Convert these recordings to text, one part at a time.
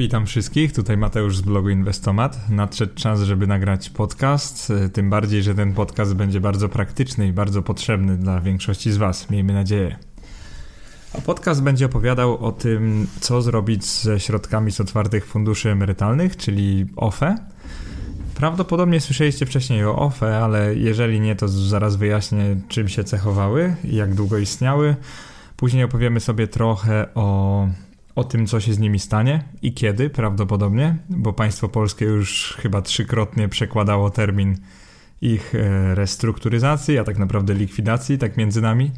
Witam wszystkich, tutaj Mateusz z blogu Inwestomat. Nadszedł czas, żeby nagrać podcast, tym bardziej, że ten podcast będzie bardzo praktyczny i bardzo potrzebny dla większości z Was, miejmy nadzieję. A podcast będzie opowiadał o tym, co zrobić ze środkami z otwartych funduszy emerytalnych, czyli OFE. Prawdopodobnie słyszeliście wcześniej o OFE, ale jeżeli nie, to zaraz wyjaśnię, czym się cechowały i jak długo istniały. Później opowiemy sobie trochę o o tym, co się z nimi stanie i kiedy prawdopodobnie, bo państwo polskie już chyba trzykrotnie przekładało termin ich e, restrukturyzacji, a tak naprawdę likwidacji, tak między nami.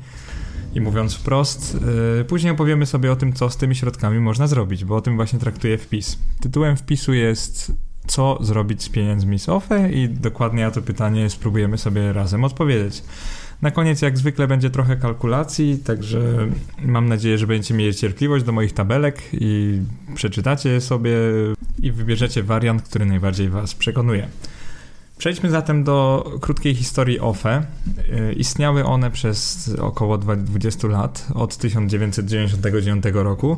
I mówiąc wprost, yy, później opowiemy sobie o tym, co z tymi środkami można zrobić, bo o tym właśnie traktuje wpis. Tytułem wpisu jest Co zrobić z pieniędzmi z OFE i dokładnie na to pytanie spróbujemy sobie razem odpowiedzieć. Na koniec, jak zwykle, będzie trochę kalkulacji, także mam nadzieję, że będziecie mieli cierpliwość do moich tabelek i przeczytacie je sobie i wybierzecie wariant, który najbardziej Was przekonuje. Przejdźmy zatem do krótkiej historii OFE. Y, istniały one przez około 20 lat, od 1999 roku.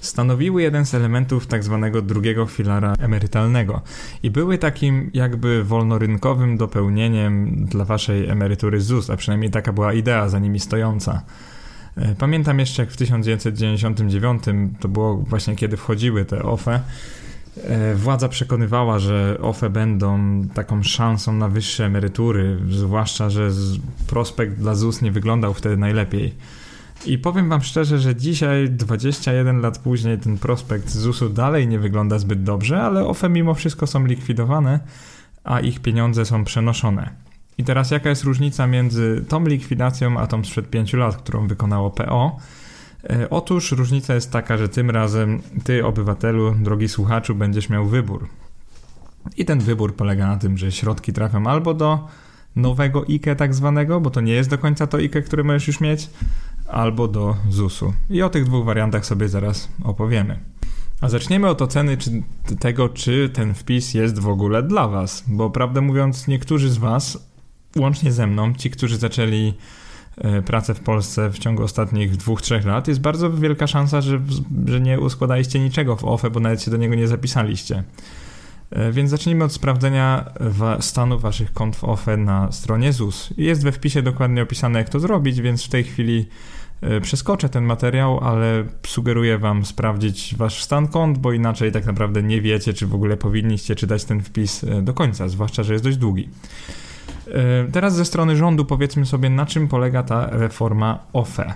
Stanowiły jeden z elementów tak zwanego drugiego filara emerytalnego i były takim jakby wolnorynkowym dopełnieniem dla waszej emerytury ZUS, a przynajmniej taka była idea za nimi stojąca. Y, pamiętam jeszcze jak w 1999, to było właśnie kiedy wchodziły te OFE, władza przekonywała, że OFE będą taką szansą na wyższe emerytury, zwłaszcza, że prospekt dla ZUS nie wyglądał wtedy najlepiej. I powiem Wam szczerze, że dzisiaj, 21 lat później, ten prospekt ZUS-u dalej nie wygląda zbyt dobrze, ale OFE mimo wszystko są likwidowane, a ich pieniądze są przenoszone. I teraz jaka jest różnica między tą likwidacją, a tą sprzed 5 lat, którą wykonało PO? E, otóż różnica jest taka, że tym razem ty, obywatelu, drogi słuchaczu, będziesz miał wybór. I ten wybór polega na tym, że środki trafią albo do nowego IKE tak zwanego, bo to nie jest do końca to IKE, które możesz już mieć, albo do ZUS-u. I o tych dwóch wariantach sobie zaraz opowiemy. A zaczniemy od oceny czy, tego, czy ten wpis jest w ogóle dla Was, bo prawdę mówiąc, niektórzy z Was, łącznie ze mną, ci, którzy zaczęli pracę w Polsce w ciągu ostatnich dwóch, trzech lat, jest bardzo wielka szansa, że, że nie uskładaliście niczego w OFE, bo nawet się do niego nie zapisaliście. E, więc zacznijmy od sprawdzenia stanu waszych kont w OFE na stronie ZUS. Jest we wpisie dokładnie opisane, jak to zrobić, więc w tej chwili e, przeskoczę ten materiał, ale sugeruję wam sprawdzić wasz stan kont, bo inaczej tak naprawdę nie wiecie, czy w ogóle powinniście czytać ten wpis do końca, zwłaszcza, że jest dość długi. E, teraz ze strony rządu powiedzmy sobie, na czym polega ta reforma OFE.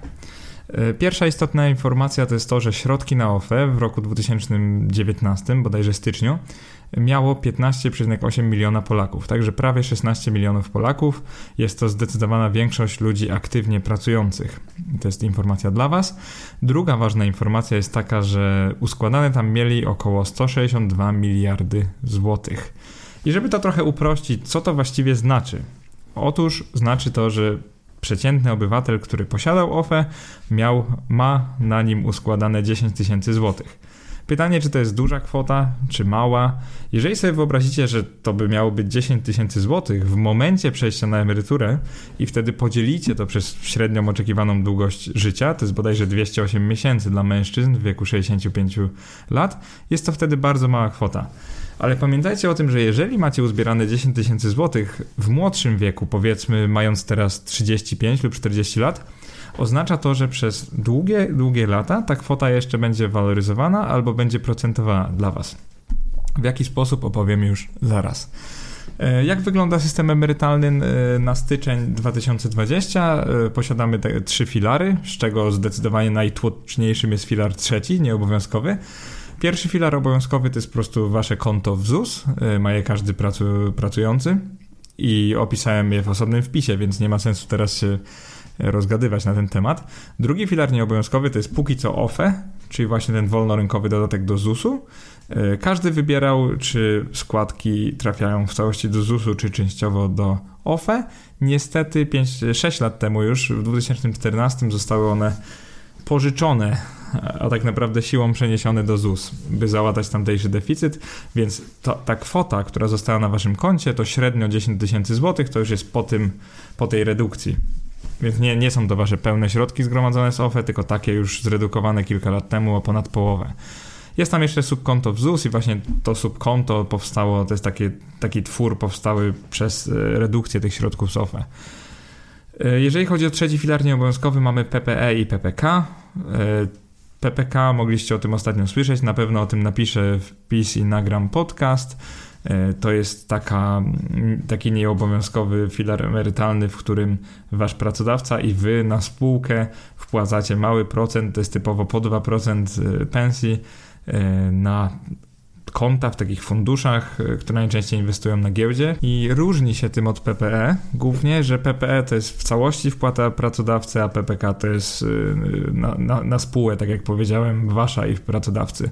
E, pierwsza istotna informacja to jest to, że środki na OFE w roku 2019, bodajże styczniu, miało 15,8 miliona Polaków, także prawie 16 milionów Polaków. Jest to zdecydowana większość ludzi aktywnie pracujących. To jest informacja dla Was. Druga ważna informacja jest taka, że uskładane tam mieli około 162 miliardy złotych. I żeby to trochę uprościć, co to właściwie znaczy? Otóż znaczy to, że przeciętny obywatel, który posiadał OFE, miał, ma na nim uskładane 10 tysięcy złotych. Pytanie, czy to jest duża kwota, czy mała. Jeżeli sobie wyobrazicie, że to by miało być 10 tysięcy złotych w momencie przejścia na emeryturę i wtedy podzielicie to przez średnią oczekiwaną długość życia, to jest bodajże 208 miesięcy dla mężczyzn w wieku 65 lat, jest to wtedy bardzo mała kwota. Ale pamiętajcie o tym, że jeżeli macie uzbierane 10 tysięcy złotych w młodszym wieku, powiedzmy mając teraz 35 lub 40 lat, oznacza to, że przez długie, długie lata ta kwota jeszcze będzie waloryzowana albo będzie procentowana dla Was. W jaki sposób opowiem już zaraz. E, jak wygląda system emerytalny e, na styczeń 2020? E, posiadamy te trzy filary, z czego zdecydowanie najtłoczniejszym jest filar trzeci, nieobowiązkowy. Pierwszy filar obowiązkowy to jest po prostu wasze konto w ZUS, y, ma je każdy pracu, pracujący i opisałem je w osobnym wpisie, więc nie ma sensu teraz się rozgadywać na ten temat. Drugi filar nieobowiązkowy to jest póki co OFE, czyli właśnie ten wolnorynkowy dodatek do ZUS-u. Y, każdy wybierał, czy składki trafiają w całości do ZUS-u, czy częściowo do OFE. Niestety 5, 6 lat temu już, w 2014 zostały one pożyczone a tak naprawdę siłą przeniesione do ZUS, by załatać tamtejszy deficyt, więc to, ta kwota, która została na waszym koncie, to średnio 10 tysięcy złotych, to już jest po, tym, po tej redukcji. Więc nie, nie są to wasze pełne środki zgromadzone z OFE, tylko takie już zredukowane kilka lat temu o ponad połowę. Jest tam jeszcze subkonto w ZUS i właśnie to subkonto powstało, to jest taki, taki twór powstały przez e, redukcję tych środków z OFE. E, jeżeli chodzi o trzeci filar nieobowiązkowy, mamy PPE i PPK. PPK, mogliście o tym ostatnio słyszeć, na pewno o tym napiszę wpis i nagram podcast. E, to jest taka, taki nieobowiązkowy filar emerytalny, w którym wasz pracodawca i wy na spółkę wpłacacie mały procent, to jest typowo po 2% e, pensji e, na konta w takich funduszach, które najczęściej inwestują na giełdzie i różni się tym od PPE, głównie, że PPE to jest w całości wpłata pracodawcy, a PPK to jest na, na, na spółę, tak jak powiedziałem, wasza i pracodawcy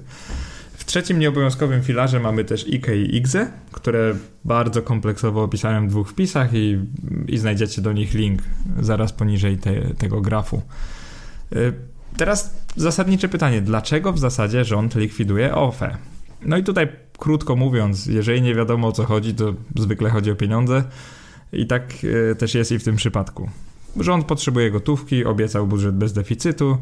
trzecim nieobowiązkowym filarze mamy też IKE i IGZE, które bardzo kompleksowo opisałem w dwóch wpisach i, i znajdziecie do nich link zaraz poniżej te, tego grafu. Y, teraz zasadnicze pytanie, dlaczego w zasadzie rząd likwiduje OFE? No i tutaj krótko mówiąc, jeżeli nie wiadomo o co chodzi, to zwykle chodzi o pieniądze i tak y, też jest i w tym przypadku. Rząd potrzebuje gotówki, obiecał budżet bez deficytu,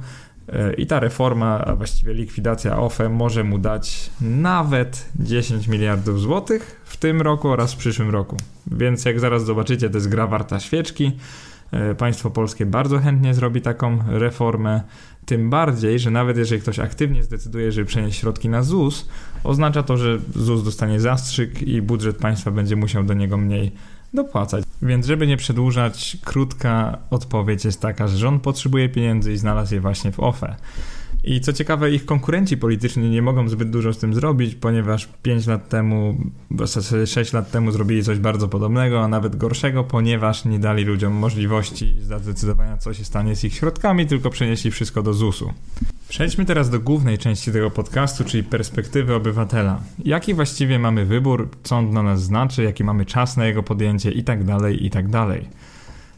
i ta reforma, a właściwie likwidacja OFE może mu dać nawet 10 miliardów złotych w tym roku oraz w przyszłym roku. Więc jak zaraz zobaczycie, to jest gra warta świeczki. E, państwo polskie bardzo chętnie zrobi taką reformę. Tym bardziej, że nawet jeżeli ktoś aktywnie zdecyduje, żeby przenieść środki na ZUS, oznacza to, że ZUS dostanie zastrzyk i budżet państwa będzie musiał do niego mniej dopłacać. Więc żeby nie przedłużać, krótka odpowiedź jest taka, że rząd potrzebuje pieniędzy i znalazł je właśnie w OFE. I co ciekawe, ich konkurenci polityczni nie mogą zbyt dużo z tym zrobić, ponieważ 5 lat temu, w zasadzie 6 lat temu zrobili coś bardzo podobnego, a nawet gorszego, ponieważ nie dali ludziom możliwości zadecydowania, co się stanie z ich środkami, tylko przenieśli wszystko do ZUS-u. Przejdźmy teraz do głównej części tego podcastu, czyli perspektywy obywatela. Jaki właściwie mamy wybór, co on dla nas znaczy, jaki mamy czas na jego podjęcie i tak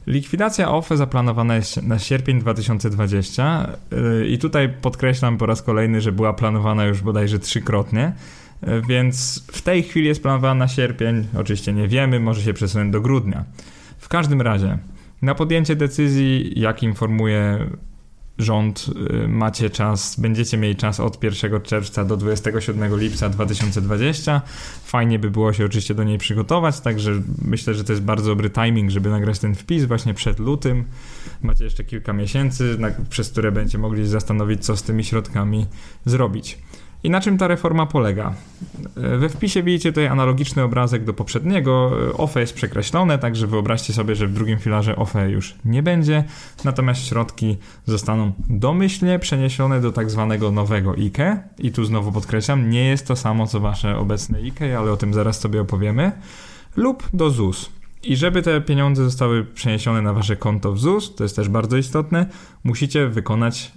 Likwidacja OFE zaplanowana jest na sierpień 2020 yy, i tutaj podkreślam po raz kolejny, że była planowana już bodajże trzykrotnie, yy, więc w tej chwili jest planowana na sierpień, oczywiście nie wiemy, może się przesunąć do grudnia. W każdym razie, na podjęcie decyzji, jak informuje rząd, y, macie czas, będziecie mieli czas od 1 czerwca do 27 lipca 2020. Fajnie by było się oczywiście do niej przygotować, także myślę, że to jest bardzo dobry timing, żeby nagrać ten wpis właśnie przed lutym. Macie jeszcze kilka miesięcy, przez które będziecie mogli zastanowić, co z tymi środkami zrobić. I na czym ta reforma polega? We wpisie widzicie tutaj analogiczny obrazek do poprzedniego. OFE jest przekreślone, także wyobraźcie sobie, że w drugim filarze OFE już nie będzie, natomiast środki zostaną domyślnie przeniesione do tak zwanego nowego IKE. I tu znowu podkreślam, nie jest to samo co wasze obecne IKE, ale o tym zaraz sobie opowiemy. Lub do ZUS. I żeby te pieniądze zostały przeniesione na wasze konto w ZUS, to jest też bardzo istotne, musicie wykonać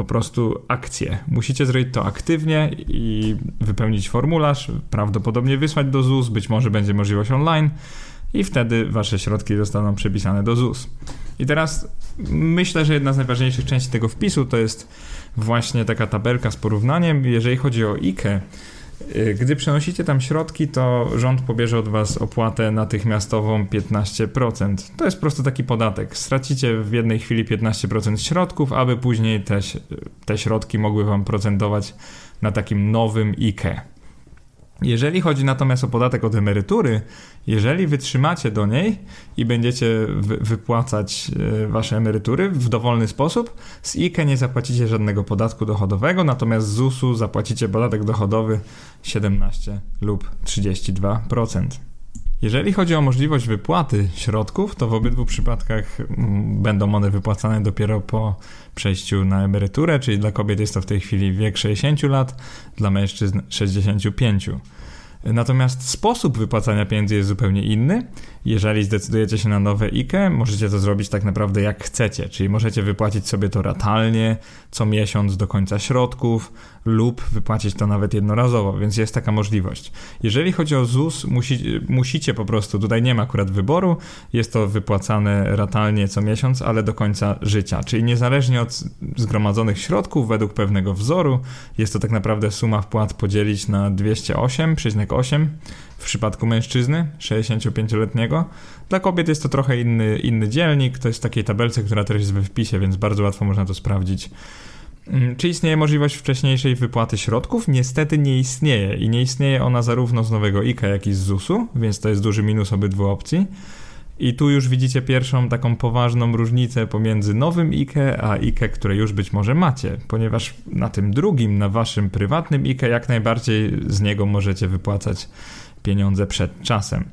po prostu akcję. Musicie zrobić to aktywnie i wypełnić formularz, prawdopodobnie wysłać do ZUS, być może będzie możliwość online i wtedy wasze środki zostaną przepisane do ZUS. I teraz myślę, że jedna z najważniejszych części tego wpisu to jest właśnie taka tabelka z porównaniem. Jeżeli chodzi o IKE, gdy przenosicie tam środki, to rząd pobierze od was opłatę natychmiastową 15%. To jest po prostu taki podatek. Stracicie w jednej chwili 15% środków, aby później te, te środki mogły wam procentować na takim nowym IKE. Jeżeli chodzi natomiast o podatek od emerytury, jeżeli wytrzymacie do niej i będziecie wypłacać e, wasze emerytury w dowolny sposób, z IKE nie zapłacicie żadnego podatku dochodowego, natomiast z ZUS-u zapłacicie podatek dochodowy 17 lub 32%. Jeżeli chodzi o możliwość wypłaty środków, to w obydwu przypadkach mm, będą one wypłacane dopiero po przejściu na emeryturę, czyli dla kobiet jest to w tej chwili wiek 60 lat, dla mężczyzn 65. Natomiast sposób wypłacania pieniędzy jest zupełnie inny. Jeżeli zdecydujecie się na nowe IKE, możecie to zrobić tak naprawdę jak chcecie, czyli możecie wypłacić sobie to ratalnie, co miesiąc do końca środków, lub wypłacić to nawet jednorazowo, więc jest taka możliwość. Jeżeli chodzi o ZUS, musi, musicie po prostu, tutaj nie ma akurat wyboru, jest to wypłacane ratalnie co miesiąc, ale do końca życia, czyli niezależnie od zgromadzonych środków, według pewnego wzoru, jest to tak naprawdę suma wpłat podzielić na 208,8 w przypadku mężczyzny 65-letniego. Dla kobiet jest to trochę inny, inny dzielnik, to jest w takiej tabelce, która też jest we wpisie, więc bardzo łatwo można to sprawdzić Mm, czy istnieje możliwość wcześniejszej wypłaty środków? Niestety nie istnieje i nie istnieje ona zarówno z nowego IKE, jak i z ZUS-u, więc to jest duży minus obydwu opcji. I tu już widzicie pierwszą taką poważną różnicę pomiędzy nowym IKE a IKE, które już być może macie, ponieważ na tym drugim, na waszym prywatnym IKE, jak najbardziej z niego możecie wypłacać pieniądze przed czasem.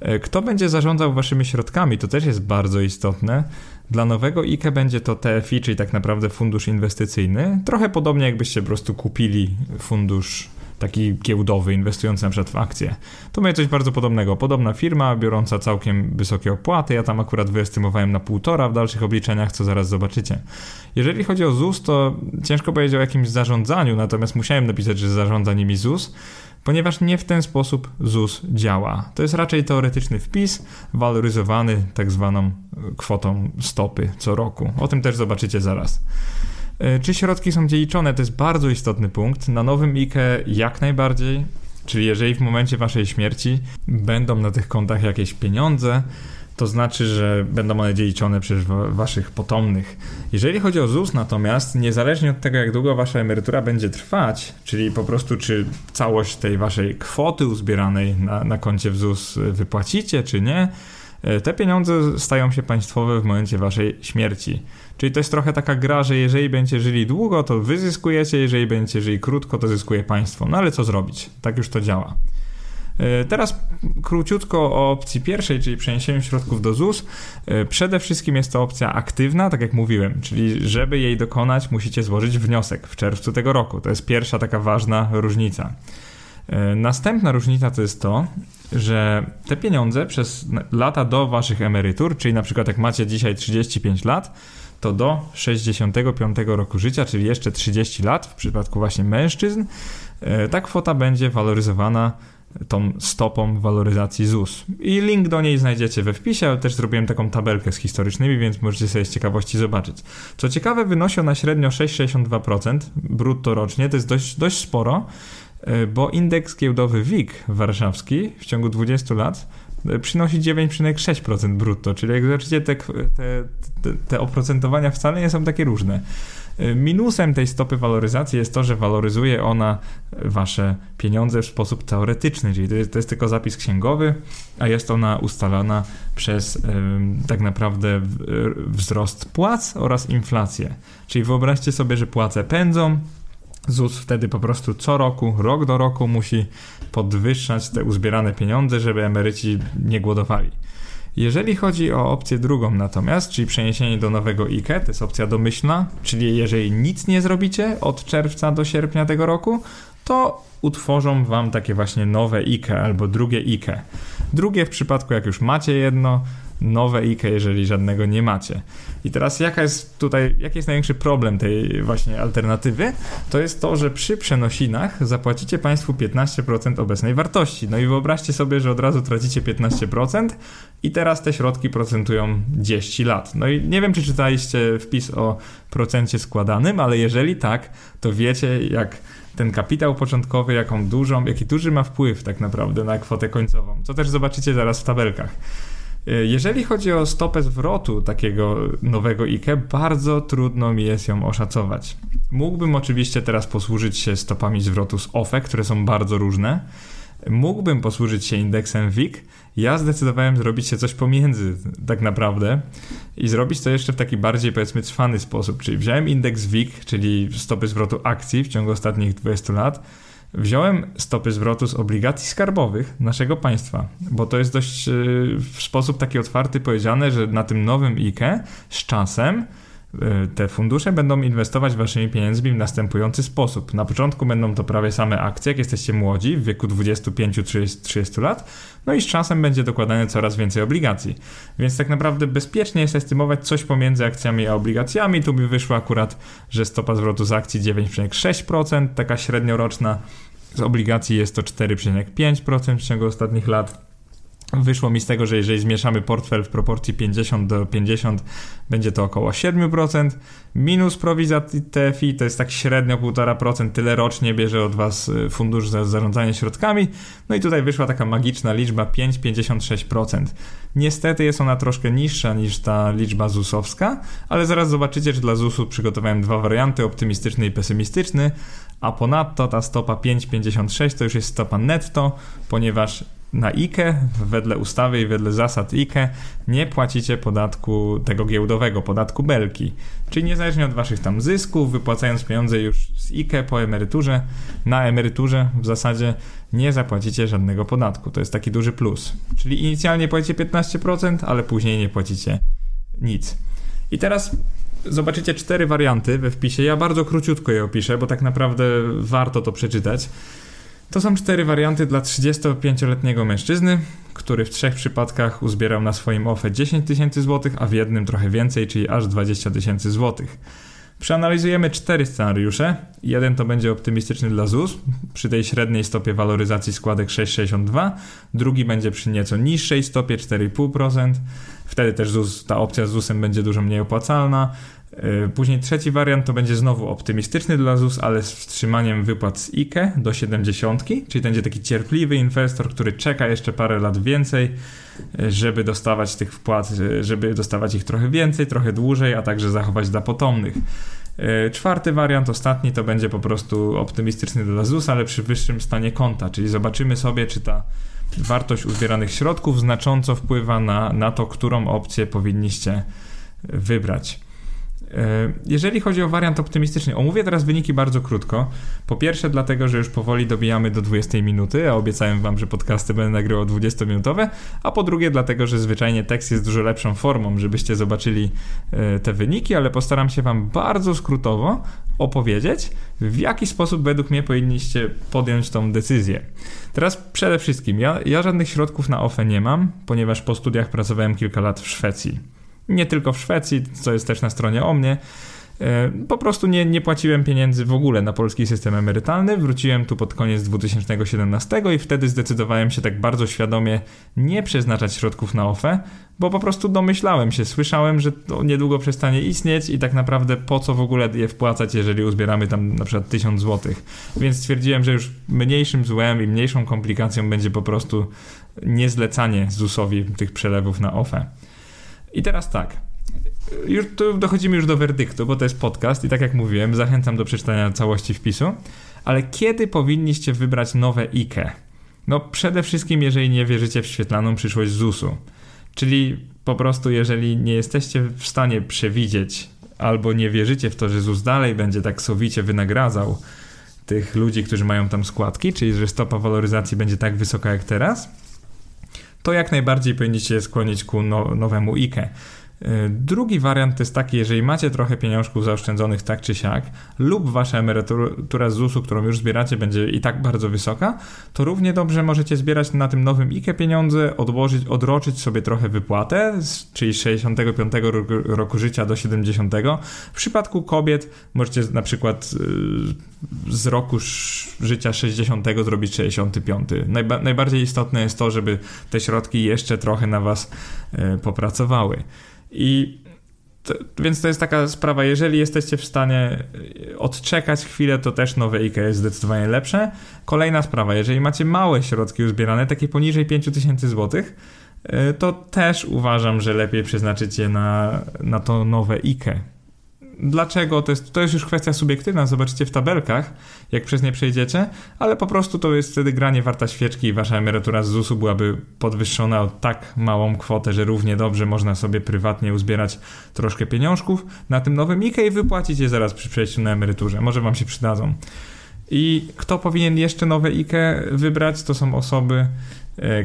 E, kto będzie zarządzał waszymi środkami, to też jest bardzo istotne. Dla nowego IKE będzie to TFI, czyli tak naprawdę fundusz inwestycyjny. Trochę podobnie jakbyście po prostu kupili fundusz taki giełdowy, inwestujący na przykład w akcje. To będzie coś bardzo podobnego. Podobna firma, biorąca całkiem wysokie opłaty. Ja tam akurat wyestymowałem na półtora w dalszych obliczeniach, co zaraz zobaczycie. Jeżeli chodzi o ZUS, to ciężko powiedzieć o jakimś zarządzaniu, natomiast musiałem napisać, że zarządza nimi ZUS ponieważ nie w ten sposób ZUS działa. To jest raczej teoretyczny wpis, waloryzowany tak zwaną kwotą stopy co roku. O tym też zobaczycie zaraz. E, czy środki są dziedziczone? To jest bardzo istotny punkt. Na nowym IKE jak najbardziej. Czyli jeżeli w momencie waszej śmierci będą na tych kontach jakieś pieniądze, to znaczy, że będą one dziedziczone przez waszych potomnych. Jeżeli chodzi o ZUS natomiast, niezależnie od tego, jak długo wasza emerytura będzie trwać, czyli po prostu czy całość tej waszej kwoty uzbieranej na, na koncie w ZUS wypłacicie, czy nie, te pieniądze stają się państwowe w momencie waszej śmierci. Czyli to jest trochę taka gra, że jeżeli będziecie żyli długo, to wy zyskujecie, jeżeli będziecie żyli krótko, to zyskuje państwo. No ale co zrobić? Tak już to działa. E, teraz króciutko o opcji pierwszej, czyli przeniesieniu środków do ZUS. E, przede wszystkim jest to opcja aktywna, tak jak mówiłem, czyli żeby jej dokonać, musicie złożyć wniosek w czerwcu tego roku. To jest pierwsza taka ważna różnica. E, następna różnica to jest to, że te pieniądze przez lata do waszych emerytur, czyli na przykład jak macie dzisiaj 35 lat, to do 65 roku życia, czyli jeszcze 30 lat w przypadku właśnie mężczyzn, ta kwota będzie waloryzowana tą stopą waloryzacji ZUS. I link do niej znajdziecie we wpisie, ale też zrobiłem taką tabelkę z historycznymi, więc możecie sobie z ciekawości zobaczyć. Co ciekawe, wynosi ona średnio 6,62% brutto rocznie, to jest dość, dość sporo, e, bo indeks giełdowy WIG warszawski w ciągu 20 lat e, przynosi 9,6% brutto, czyli jak zobaczycie, te, te, te, oprocentowania wcale nie są takie różne. Minusem tej stopy waloryzacji jest to, że waloryzuje ona wasze pieniądze w sposób teoretyczny, czyli to jest, to jest tylko zapis księgowy, a jest ona ustalana przez tak naprawdę wzrost płac oraz inflację. Czyli wyobraźcie sobie, że płace pędzą, ZUS wtedy po prostu co roku, rok do roku musi podwyższać te uzbierane pieniądze, żeby emeryci nie głodowali. Jeżeli chodzi o opcję drugą natomiast, czyli przeniesienie do nowego IKE, to jest opcja domyślna, czyli jeżeli nic nie zrobicie od czerwca do sierpnia tego roku, to utworzą wam takie właśnie nowe IKE albo drugie IKE. Drugie w przypadku jak już macie jedno, nowe IKE, jeżeli żadnego nie macie. I teraz jaka jest tutaj, jaki jest największy problem tej właśnie alternatywy? To jest to, że przy przenosinach zapłacicie Państwu 15% obecnej wartości. No i wyobraźcie sobie, że od razu tracicie 15% i teraz te środki procentują 10 lat. No i nie wiem, czy czytaliście wpis o procencie składanym, ale jeżeli tak, to wiecie, jak ten kapitał początkowy, jaką dużą, jaki duży ma wpływ tak naprawdę na kwotę końcową, co też zobaczycie zaraz w tabelkach. E, jeżeli chodzi o stopę zwrotu takiego nowego IKE, bardzo trudno mi jest ją oszacować. Mógłbym oczywiście teraz posłużyć się stopami zwrotu z OFE, które są bardzo różne. Mógłbym posłużyć się indeksem WIG. Ja zdecydowałem zrobić się coś pomiędzy, tak naprawdę, i zrobić to jeszcze w taki bardziej, powiedzmy, trwany sposób. Czyli wziąłem indeks WIG, czyli stopy zwrotu akcji w ciągu ostatnich 20 lat Wziąłem stopy zwrotu z obligacji skarbowych naszego państwa, bo to jest dość e, w sposób taki otwarty powiedziane, że na tym nowym IKE z czasem te fundusze będą inwestować waszymi pieniędzmi w następujący sposób. Na początku będą to prawie same akcje, jak jesteście młodzi, w wieku 25-30 lat, no i z czasem będzie dokładane coraz więcej obligacji. Więc tak naprawdę bezpiecznie jest estymować coś pomiędzy akcjami a obligacjami. Tu mi wyszło akurat, że stopa zwrotu z akcji 9,6%, taka średnioroczna, z obligacji jest to 4,5% w ciągu ostatnich lat. Wyszło mi z tego, że jeżeli zmieszamy portfel w proporcji 50 do 50, będzie to około 7%. Minus prowizja TFI to jest tak średnio 1,5%, tyle rocznie bierze od Was y, fundusz za zarządzanie środkami. No i tutaj wyszła taka magiczna liczba 5,56%. Niestety jest ona troszkę niższa niż ta liczba ZUS-owska, ale zaraz zobaczycie, że dla ZUS-u przygotowałem dwa warianty, optymistyczny i pesymistyczny, a ponadto ta stopa 5,56 to już jest stopa netto, ponieważ na IKE, wedle ustawy i wedle zasad IKE, nie płacicie podatku tego giełdowego, podatku belki. Czyli niezależnie od waszych tam zysków, wypłacając pieniądze już z IKE po emeryturze, na emeryturze w zasadzie nie zapłacicie żadnego podatku. To jest taki duży plus. Czyli inicjalnie płacicie 15%, ale później nie płacicie nic. I teraz zobaczycie cztery warianty we wpisie. Ja bardzo króciutko je opiszę, bo tak naprawdę warto to przeczytać. To są cztery warianty dla 35-letniego mężczyzny, który w trzech przypadkach uzbierał na swoim OFE 10 tysięcy złotych, a w jednym trochę więcej, czyli aż 20 tysięcy złotych. Przeanalizujemy cztery scenariusze. Jeden to będzie optymistyczny dla ZUS przy tej średniej stopie waloryzacji składek 6,62. Drugi będzie przy nieco niższej stopie 4,5%. Wtedy też ZUS, ta opcja z ZUS-em będzie dużo mniej opłacalna. E, później trzeci wariant to będzie znowu optymistyczny dla ZUS, ale z wstrzymaniem wypłat z IKE do 70, czyli będzie taki cierpliwy inwestor, który czeka jeszcze parę lat więcej, e, żeby dostawać tych wpłat, e, żeby dostawać ich trochę więcej, trochę dłużej, a także zachować dla potomnych. Czwarty wariant, ostatni, to będzie po prostu optymistyczny dla ZUS, ale przy wyższym stanie konta, czyli zobaczymy sobie, czy ta wartość uzbieranych środków znacząco wpływa na, na to, którą opcję powinniście wybrać. E, jeżeli chodzi o wariant optymistyczny, omówię teraz wyniki bardzo krótko. Po pierwsze, dlatego, że już powoli dobijamy do 20 minuty, a obiecałem wam, że podcasty będę nagrywał 20-minutowe, a po drugie, dlatego, że zwyczajnie tekst jest dużo lepszą formą, żebyście zobaczyli e, te wyniki, ale postaram się wam bardzo skrótowo opowiedzieć, w jaki sposób według mnie powinniście podjąć tą decyzję. Teraz przede wszystkim, ja, ja żadnych środków na OFE nie mam, ponieważ po studiach pracowałem kilka lat w Szwecji nie tylko w Szwecji, co jest też na stronie o mnie. E, po prostu nie, nie płaciłem pieniędzy w ogóle na polski system emerytalny. Wróciłem tu pod koniec 2017 i wtedy zdecydowałem się tak bardzo świadomie nie przeznaczać środków na OFE, bo po prostu domyślałem się, słyszałem, że to niedługo przestanie istnieć i tak naprawdę po co w ogóle je wpłacać, jeżeli uzbieramy tam na przykład 1000 zł. Więc stwierdziłem, że już mniejszym złem i mniejszą komplikacją będzie po prostu niezlecanie ZUS-owi tych przelewów na OFE. I teraz tak. Już tu dochodzimy już do werdyktu, bo to jest podcast i tak jak mówiłem, zachęcam do przeczytania całości wpisu. Ale kiedy powinniście wybrać nowe IKE? No przede wszystkim, jeżeli nie wierzycie w świetlaną przyszłość ZUS-u. Czyli po prostu, jeżeli nie jesteście w stanie przewidzieć albo nie wierzycie w to, że ZUS dalej będzie tak sowicie wynagradzał tych ludzi, którzy mają tam składki, czyli że stopa waloryzacji będzie tak wysoka jak teraz, to jak najbardziej powinniście skłonić ku no, nowemu IKE. Y, drugi wariant jest taki, jeżeli macie trochę pieniążków zaoszczędzonych tak czy siak, lub wasza emerytura z ZUS-u, którą już zbieracie, będzie i tak bardzo wysoka, to równie dobrze możecie zbierać na tym nowym IKE pieniądze, odłożyć, odroczyć sobie trochę wypłatę, czyli z 65 roku, życia do 70. W przypadku kobiet możecie na przykład y, z roku życia 60 zrobić 65. Najba najbardziej istotne jest to, żeby te środki jeszcze trochę na was y, popracowały. I to, więc to jest taka sprawa, jeżeli jesteście w stanie e, odczekać chwilę, to też nowe IKE jest zdecydowanie lepsze. Kolejna sprawa, jeżeli macie małe środki uzbierane, takie poniżej 5000 zł, e, to też uważam, że lepiej przeznaczyć je na, na to nowe IKE. Dlaczego? To jest, to jest już kwestia subiektywna, zobaczycie w tabelkach, jak przez nie przejdziecie, ale po prostu to jest wtedy granie warta świeczki i wasza emerytura z ZUS-u byłaby podwyższona o tak małą kwotę, że równie dobrze można sobie prywatnie uzbierać troszkę pieniążków na tym nowym IKE i wypłacić je zaraz przy przejściu na emeryturze. Może wam się przydadzą. I kto powinien jeszcze nowe IKE wybrać? To są osoby,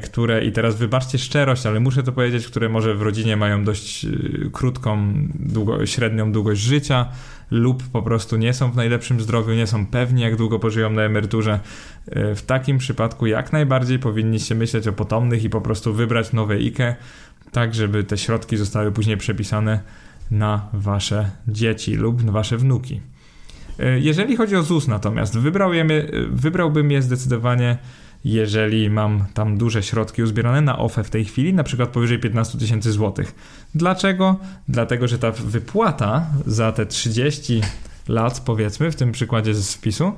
które, i teraz wybaczcie szczerość, ale muszę to powiedzieć, które może w rodzinie mają dość e, krótką, długo, średnią długość życia lub po prostu nie są w najlepszym zdrowiu, nie są pewni, jak długo pożyją na emeryturze. E, w takim przypadku jak najbardziej powinniście myśleć o potomnych i po prostu wybrać nowe IKE, tak żeby te środki zostały później przepisane na wasze dzieci lub na wasze wnuki. Jeżeli chodzi o ZUS natomiast, je, wybrałbym je zdecydowanie jeżeli mam tam duże środki uzbierane na OFE w tej chwili, na przykład powyżej 15 tysięcy złotych. Dlaczego? Dlatego, że ta wypłata za te 30 lat, powiedzmy, w tym przykładzie z wpisu,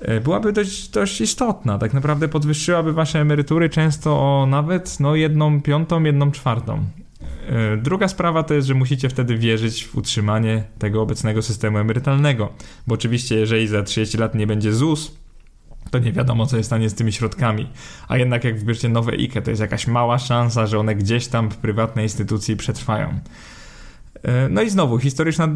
e, byłaby dość, dość istotna. Tak naprawdę podwyższyłaby wasze emerytury często o nawet no, jedną piątą, jedną czwartą. E, druga sprawa to jest, że musicie wtedy wierzyć w utrzymanie tego obecnego systemu emerytalnego, bo oczywiście jeżeli za 30 lat nie będzie ZUS, to nie wiadomo, co jest stanie z tymi środkami. A jednak jak wybierzecie nowe IKE, to jest jakaś mała szansa, że one gdzieś tam w prywatnej instytucji przetrwają. E, no i znowu, historyczna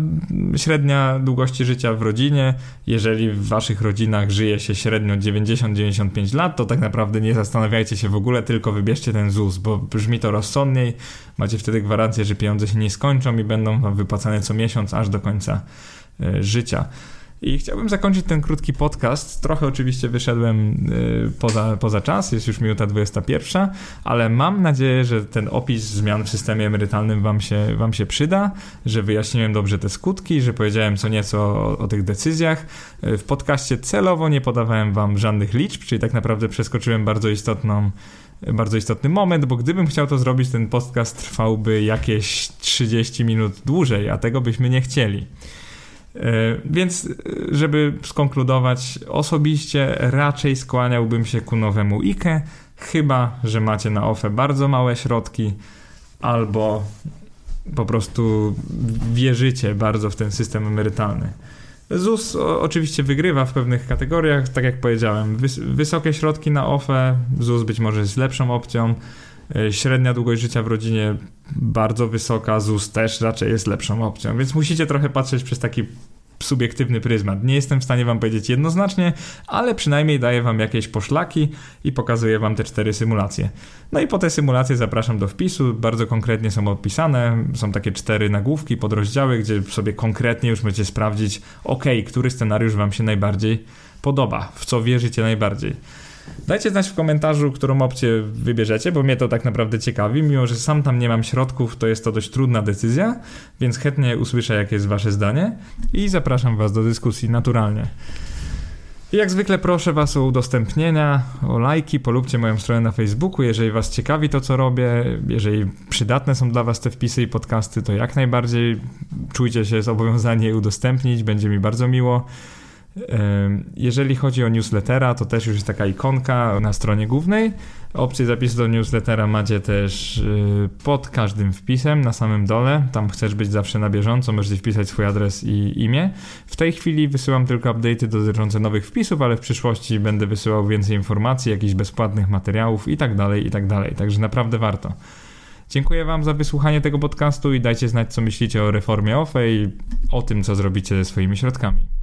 średnia długości życia w rodzinie. Jeżeli w waszych rodzinach żyje się średnio 90-95 lat, to tak naprawdę nie zastanawiajcie się w ogóle, tylko wybierzcie ten ZUS, bo brzmi to rozsądniej. Macie wtedy gwarancję, że pieniądze się nie skończą i będą wam wypłacane co miesiąc aż do końca e, życia. I chciałbym zakończyć ten krótki podcast. Trochę oczywiście wyszedłem y, poza, poza czas, jest już minuta 21, ale mam nadzieję, że ten opis zmian w systemie emerytalnym wam się, wam się przyda, że wyjaśniłem dobrze te skutki, że powiedziałem co nieco o, o tych decyzjach. Y, w podcaście celowo nie podawałem wam żadnych liczb, czyli tak naprawdę przeskoczyłem bardzo istotną bardzo istotny moment, bo gdybym chciał to zrobić, ten podcast trwałby jakieś 30 minut dłużej, a tego byśmy nie chcieli. E, więc, e, żeby skonkludować, osobiście raczej skłaniałbym się ku nowemu IKE, chyba że macie na OFE bardzo małe środki albo po prostu wierzycie bardzo w ten system emerytalny. ZUS oczywiście wygrywa w pewnych kategoriach, tak jak powiedziałem. wysokie środki na OFE, ZUS być może jest lepszą opcją. E, średnia długość życia w rodzinie bardzo wysoka, ZUS też raczej jest lepszą opcją, więc musicie trochę patrzeć przez taki subiektywny pryzmat. Nie jestem w stanie wam powiedzieć jednoznacznie, ale przynajmniej daję wam jakieś poszlaki i pokazuję wam te cztery symulacje. No i po te symulacje zapraszam do wpisu, bardzo konkretnie są opisane, są takie cztery nagłówki, podrozdziały, gdzie sobie konkretnie już możecie sprawdzić, ok, który scenariusz wam się najbardziej podoba, w co wierzycie najbardziej. Dajcie znać w komentarzu, którą opcję wybierzecie, bo mnie to tak naprawdę ciekawi. Mimo, że sam tam nie mam środków, to jest to dość trudna decyzja, więc chętnie usłyszę, jakie jest Wasze zdanie i zapraszam Was do dyskusji naturalnie. I jak zwykle proszę Was o udostępnienia, o lajki, polubcie moją stronę na Facebooku, jeżeli Was ciekawi to, co robię, jeżeli przydatne są dla Was te wpisy i podcasty, to jak najbardziej czujcie się zobowiązani je udostępnić, będzie mi bardzo miło. Jeżeli chodzi o newslettera, to też już jest taka ikonka na stronie głównej. Opcję zapisu do newslettera macie też y, pod każdym wpisem na samym dole. Tam chcesz być zawsze na bieżąco, możecie wpisać swój adres i imię. W tej chwili wysyłam tylko update'y dotyczące nowych wpisów, ale w przyszłości będę wysyłał więcej informacji, jakichś bezpłatnych materiałów i tak dalej, i tak. Także naprawdę warto. Dziękuję Wam za wysłuchanie tego podcastu i dajcie znać, co myślicie o reformie OFE i o tym, co zrobicie ze swoimi środkami.